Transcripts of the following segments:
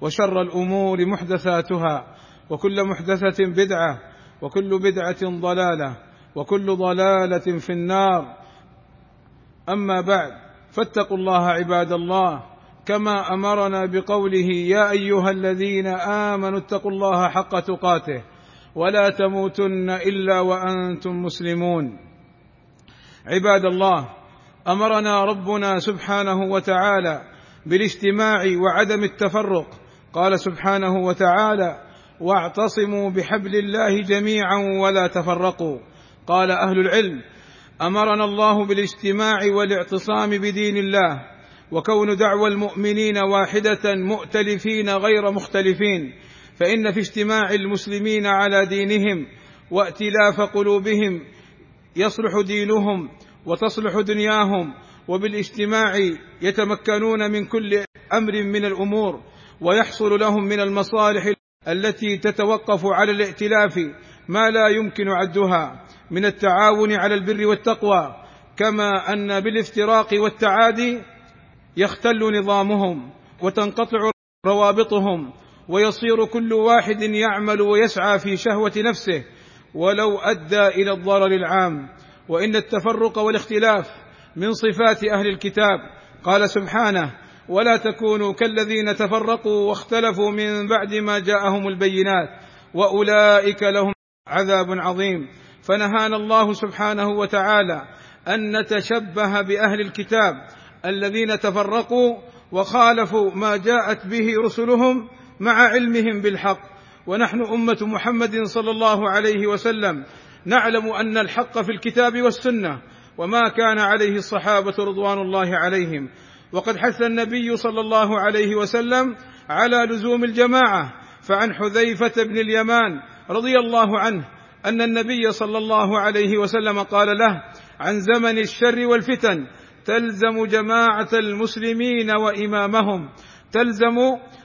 وشر الأمور محدثاتها وكل محدثة بدعة وكل بدعة ضلالة وكل ضلالة في النار. أما بعد فاتقوا الله عباد الله كما أمرنا بقوله يا أيها الذين آمنوا اتقوا الله حق تقاته ولا تموتن إلا وأنتم مسلمون. عباد الله أمرنا ربنا سبحانه وتعالى بالاجتماع وعدم التفرق قال سبحانه وتعالى واعتصموا بحبل الله جميعا ولا تفرقوا. قال أهل العلم أمرنا الله بالاجتماع والاعتصام بدين الله وكون دعوى المؤمنين واحدة مؤتلفين غير مختلفين فإن في اجتماع المسلمين على دينهم وائتلاف قلوبهم يصلح دينهم وتصلح دنياهم وبالاجتماع يتمكنون من كل أمر من الأمور ويحصل لهم من المصالح التي تتوقف على الائتلاف ما لا يمكن عدها من التعاون على البر والتقوى كما أن بالافتراق والتعادي يختل نظامهم وتنقطع روابطهم ويصير كل واحد يعمل ويسعى في شهوة نفسه. ولو أدى إلى الضرر العام وإن التفرق والاختلاف من صفات أهل الكتاب. قال سبحانه ولا تكونوا كالذين تفرقوا واختلفوا من بعد ما جاءهم البينات وأولئك لهم عذاب عظيم. فنهانا الله سبحانه وتعالى أن نتشبه بأهل الكتاب الذين تفرقوا وخالفوا ما جاءت به رسلهم مع علمهم بالحق. ونحن أمة محمد صلى الله عليه وسلم نعلم أن الحق في الكتاب والسنة وما كان عليه الصحابة رضوان الله عليهم. وقد حث النبي صلى الله عليه وسلم على لزوم الجماعة فعن حذيفة بن اليمان رضي الله عنه أن النبي صلى الله عليه وسلم قال له عن زمن الشر والفتن تلزم جماعة المسلمين وإمامهم تلزم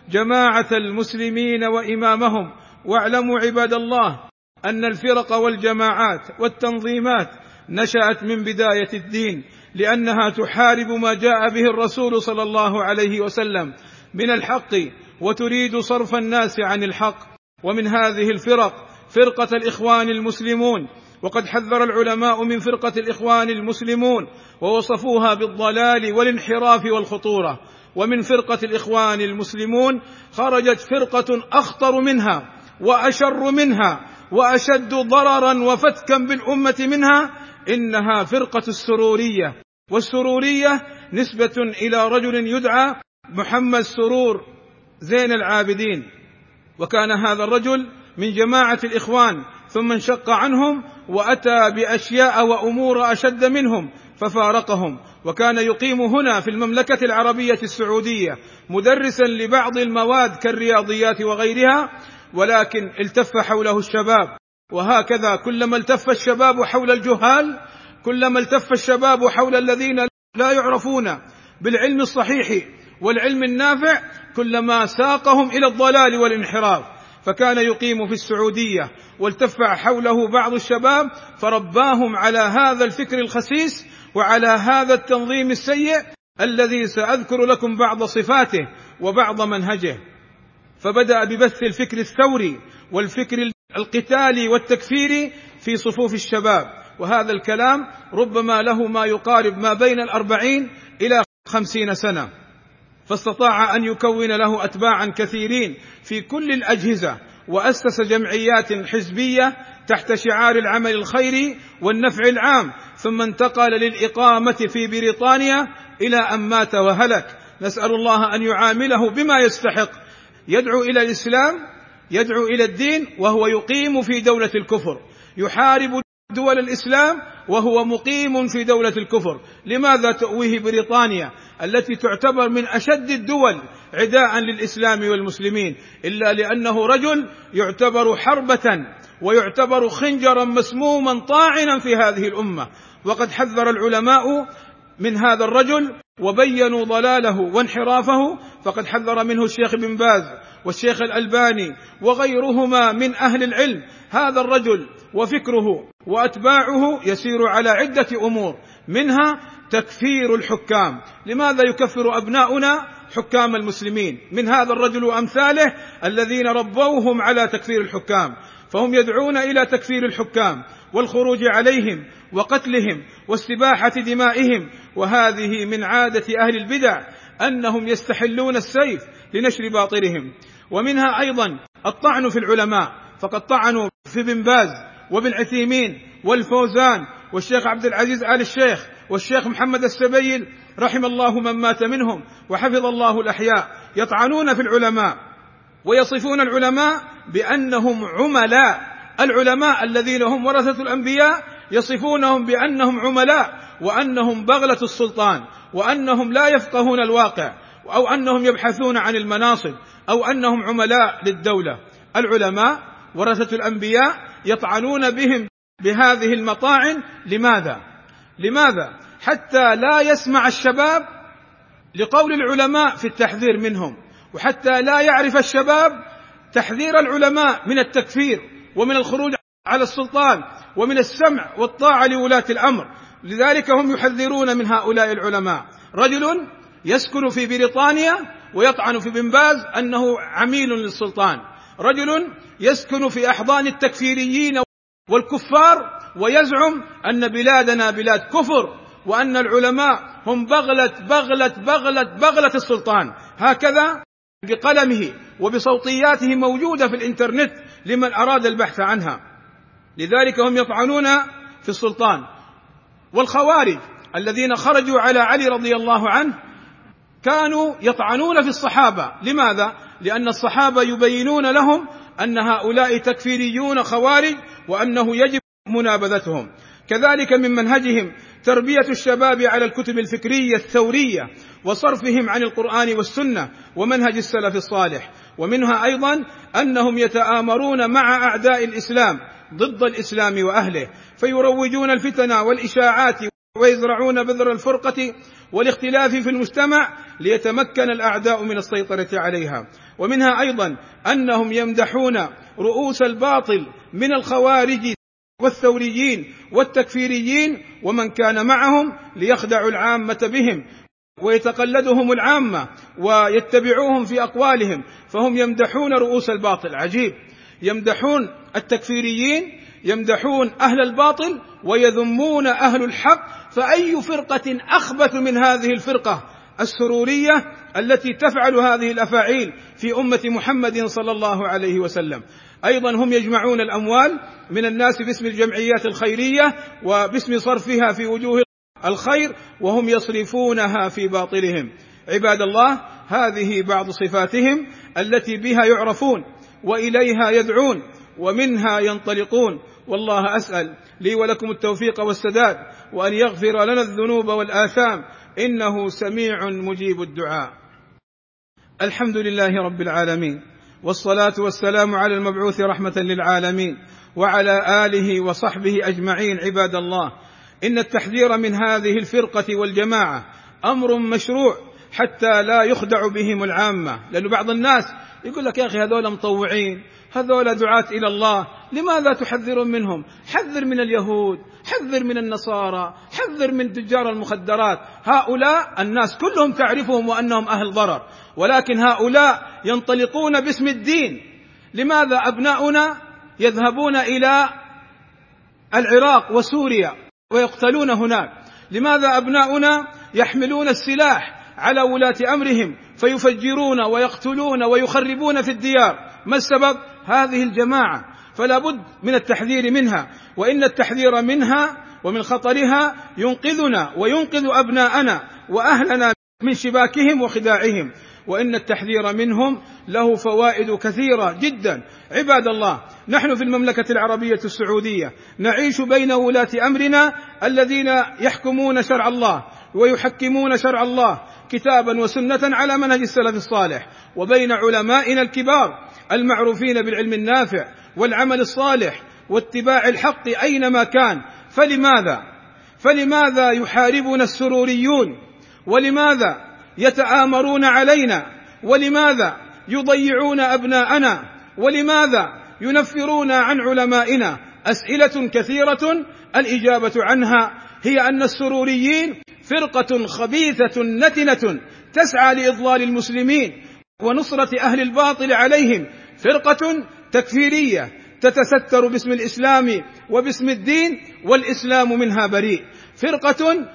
جماعة المسلمين وإمامهم واعلموا عباد الله أن الفرق والجماعات والتنظيمات نشأت من بداية الدين لأنها تحارب ما جاء به الرسول صلى الله عليه وسلم من الحق وتريد صرف الناس عن الحق. ومن هذه الفرق فرقة الإخوان المسلمون. وقد حذر العلماء من فرقة الإخوان المسلمون ووصفوها بالضلال والانحراف والخطورة. ومن فرقة الإخوان المسلمون خرجت فرقة أخطر منها وأشر منها وأشد ضررا وفتكا بالأمة منها إنها فرقة السرورية والسرورية نسبة إلى رجل يدعى محمد سرور زين العابدين. وكان هذا الرجل من جماعة الإخوان ثم انشق عنهم وأتى بأشياء وأمور أشد منهم ففارقهم. وكان يقيم هنا في المملكة العربية السعودية مدرسا لبعض المواد كالرياضيات وغيرها ولكن التف حوله الشباب. وهكذا كلما التف الشباب حول الجهال كلما التف الشباب حول الذين لا يعرفون بالعلم الصحيح والعلم النافع كلما ساقهم إلى الضلال والانحراف. فكان يقيم في السعودية والتف حوله بعض الشباب فرباهم على هذا الفكر الخسيس وعلى هذا التنظيم السيء الذي سأذكر لكم بعض صفاته وبعض منهجه. فبدأ ببث الفكر الثوري والفكر القتالي والتكفيري في صفوف الشباب. وهذا الكلام ربما له ما يقارب ما بين الأربعين إلى خمسين سنة. فاستطاع أن يكون له أتباعا كثيرين في كل الأجهزة وأسس جمعيات حزبية تحت شعار العمل الخيري والنفع العام ثم انتقل للإقامة في بريطانيا إلى أن مات وهلك. نسأل الله أن يعامله بما يستحق. يدعو إلى الإسلام يدعو إلى الدين وهو يقيم في دولة الكفر. يحارب دول الإسلام وهو مقيم في دولة الكفر. لماذا تؤويه بريطانيا التي تعتبر من أشد الدول عداء للإسلام والمسلمين؟ إلا لأنه رجل يعتبر حربة ويعتبر خنجرا مسموما طاعنا في هذه الأمة. وقد حذر العلماء من هذا الرجل وبينوا ضلاله وانحرافه. فقد حذر منه الشيخ بن باز والشيخ الألباني وغيرهما من أهل العلم هذا الرجل وفكره وأتباعه يسير على عدة أمور منها تكفير الحكام. لماذا يكفر أبناؤنا حكام المسلمين؟ من هذا الرجل وأمثاله الذين ربوهم على تكفير الحكام فهم يدعون إلى تكفير الحكام والخروج عليهم وقتلهم واستباحة دمائهم وهذه من عادة أهل البدع أنهم يستحلون السيف لنشر باطلهم ومنها أيضا الطعن في العلماء فقد طعنوا في بن باز وابن عثيمين والفوزان والشيخ عبد العزيز آل الشيخ والشيخ محمد السبيل رحم الله من مات منهم وحفظ الله الأحياء. يطعنون في العلماء ويصفون العلماء بأنهم عملاء. العلماء الذين هم ورثة الأنبياء يصفونهم بأنهم عملاء وأنهم بغلة السلطان وأنهم لا يفقهون الواقع. أو أنهم يبحثون عن المناصب أو أنهم عملاء للدولة. العلماء ورثة الأنبياء يطعنون بهم بهذه المطاعن لماذا؟ لماذا؟ حتى لا يسمع الشباب لقول العلماء في التحذير منهم وحتى لا يعرف الشباب تحذير العلماء من التكفير ومن الخروج على السلطان ومن السمع والطاعة لولاة الأمر. لذلك هم يحذرون من هؤلاء العلماء. رجل يسكن في بريطانيا ويطعن في بن باز أنه عميل للسلطان. رجل يسكن في أحضان التكفيريين والكفار ويزعم أن بلادنا بلاد كفر وأن العلماء هم بغلة بغلة بغلة بغلة السلطان. هكذا بقلمه وبصوتياته موجودة في الإنترنت لمن أراد البحث عنها. لذلك هم يطعنون في السلطان. والخوارج الذين خرجوا على علي رضي الله عنه كانوا يطعنون في الصحابة. لماذا؟ لأن الصحابة يبينون لهم أن هؤلاء تكفيريون خوارج وأنه يجب منابذتهم. كذلك من منهجهم تربية الشباب على الكتب الفكرية الثورية وصرفهم عن القرآن والسنة ومنهج السلف الصالح. ومنها أيضا أنهم يتآمرون مع أعداء الإسلام ضد الإسلام وأهله فيروجون الفتن والإشاعات ويزرعون بذر الفرقة والاختلاف في المجتمع ليتمكن الأعداء من السيطرة عليها. ومنها أيضا أنهم يمدحون رؤوس الباطل من الخوارج والثوريين والتكفيريين ومن كان معهم ليخدعوا العامة بهم ويتقلدهم العامة ويتبعوهم في أقوالهم. فهم يمدحون رؤوس الباطل. عجيب. يمدحون التكفيريين يمدحون أهل الباطل ويذمون أهل الحق فأي فرقة أخبث من هذه الفرقة السرورية التي تفعل هذه الأفاعيل في أمة محمد صلى الله عليه وسلم؟ أيضا هم يجمعون الأموال من الناس باسم الجمعيات الخيرية وباسم صرفها في وجوه الخير وهم يصرفونها في باطلهم. عباد الله هذه بعض صفاتهم التي بها يعرفون وإليها يدعون ومنها ينطلقون. والله أسأل لي ولكم التوفيق والسداد وأن يغفر لنا الذنوب والآثام. إنه سميع مجيب الدعاء. الحمد لله رب العالمين والصلاة والسلام على المبعوث رحمة للعالمين وعلى آله وصحبه أجمعين عباد الله. إن التحذير من هذه الفرقة والجماعة أمر مشروع حتى لا يخدع بهم العامة. لأن بعض الناس يقول لك يا أخي هذول مطوعين هذول دعاة إلى الله. لماذا تحذرون منهم؟ حذر من اليهود حذر من النصارى حذر من تجار المخدرات. هؤلاء الناس كلهم تعرفهم وأنهم أهل ضرر. ولكن هؤلاء ينطلقون باسم الدين. لماذا أبناؤنا يذهبون إلى العراق وسوريا ويقتلون هناك؟ لماذا أبناؤنا يحملون السلاح على ولاة أمرهم فيفجرون ويقتلون ويخربون في الديار؟ ما السبب؟ هذه الجماعة فلا بد من التحذير منها وإن التحذير منها ومن خطرها ينقذنا وينقذ أبناءنا وأهلنا من شباكهم وخداعهم وإن التحذير منهم له فوائد كثيرة جدا. عباد الله نحن في المملكة العربية السعودية نعيش بين ولاة أمرنا الذين يحكمون شرع الله ويحكمون شرع الله كتابا وسنة على منهج السلف الصالح وبين علمائنا الكبار المعروفين بالعلم النافع والعمل الصالح واتباع الحق أينما كان. فلماذا؟ فلماذا يحاربنا السروريون؟ ولماذا يتآمرون علينا؟ ولماذا يضيعون أبناءنا؟ ولماذا ينفرون عن علمائنا؟ أسئلة كثيرة الإجابة عنها هي أن السروريين فرقة خبيثة نتنة تسعى لإضلال المسلمين ونصرة أهل الباطل عليهم فرقة تكفيرية تتستر باسم الإسلام وباسم الدين والإسلام منها بريء. فرقة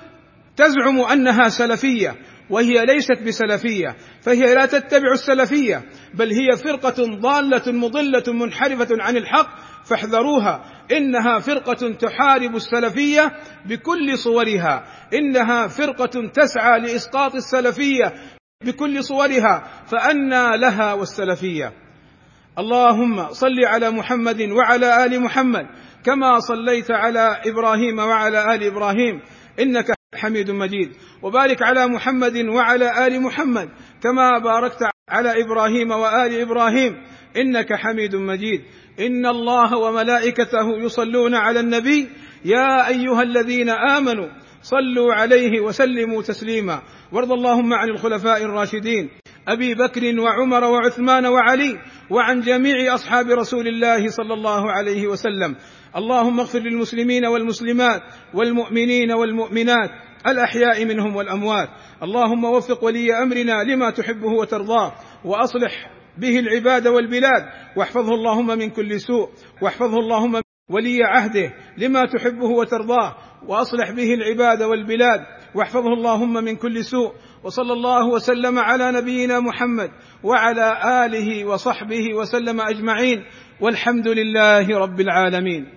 تزعم أنها سلفية وهي ليست بسلفية فهي لا تتبع السلفية بل هي فرقة ضالة مضلة منحرفة عن الحق فاحذروها. إنها فرقة تحارب السلفية بكل صورها. إنها فرقة تسعى لإسقاط السلفية بكل صورها فأنى لها والسلفية. اللهم صل على محمد وعلى آل محمد كما صليت على إبراهيم وعلى آل إبراهيم إنك حميد مجيد. وبارك على محمد وعلى آل محمد كما باركت على إبراهيم وآل إبراهيم إنك حميد مجيد. إن الله وملائكته يصلون على النبي. يا أيها الذين آمنوا صلوا عليه وسلموا تسليما. وارض اللهم عن الخلفاء الراشدين. أبي بكر وعمر وعثمان وعلي وعن جميع أصحاب رسول الله صلى الله عليه وسلم. اللهم اغفر للمسلمين والمسلمات والمؤمنين والمؤمنات الأحياء منهم والأموات. اللهم وفق ولي أمرنا لما تحبه وترضاه وأصلح به العباد والبلاد. واحفظه اللهم من كل سوء. واحفظه اللهم ولي عهده لما تحبه وترضاه. وأصلح به العباد والبلاد. واحفظه اللهم من كل سوء. وصلى الله وسلم على نبينا محمد وعلى آله وصحبه وسلم أجمعين والحمد لله رب العالمين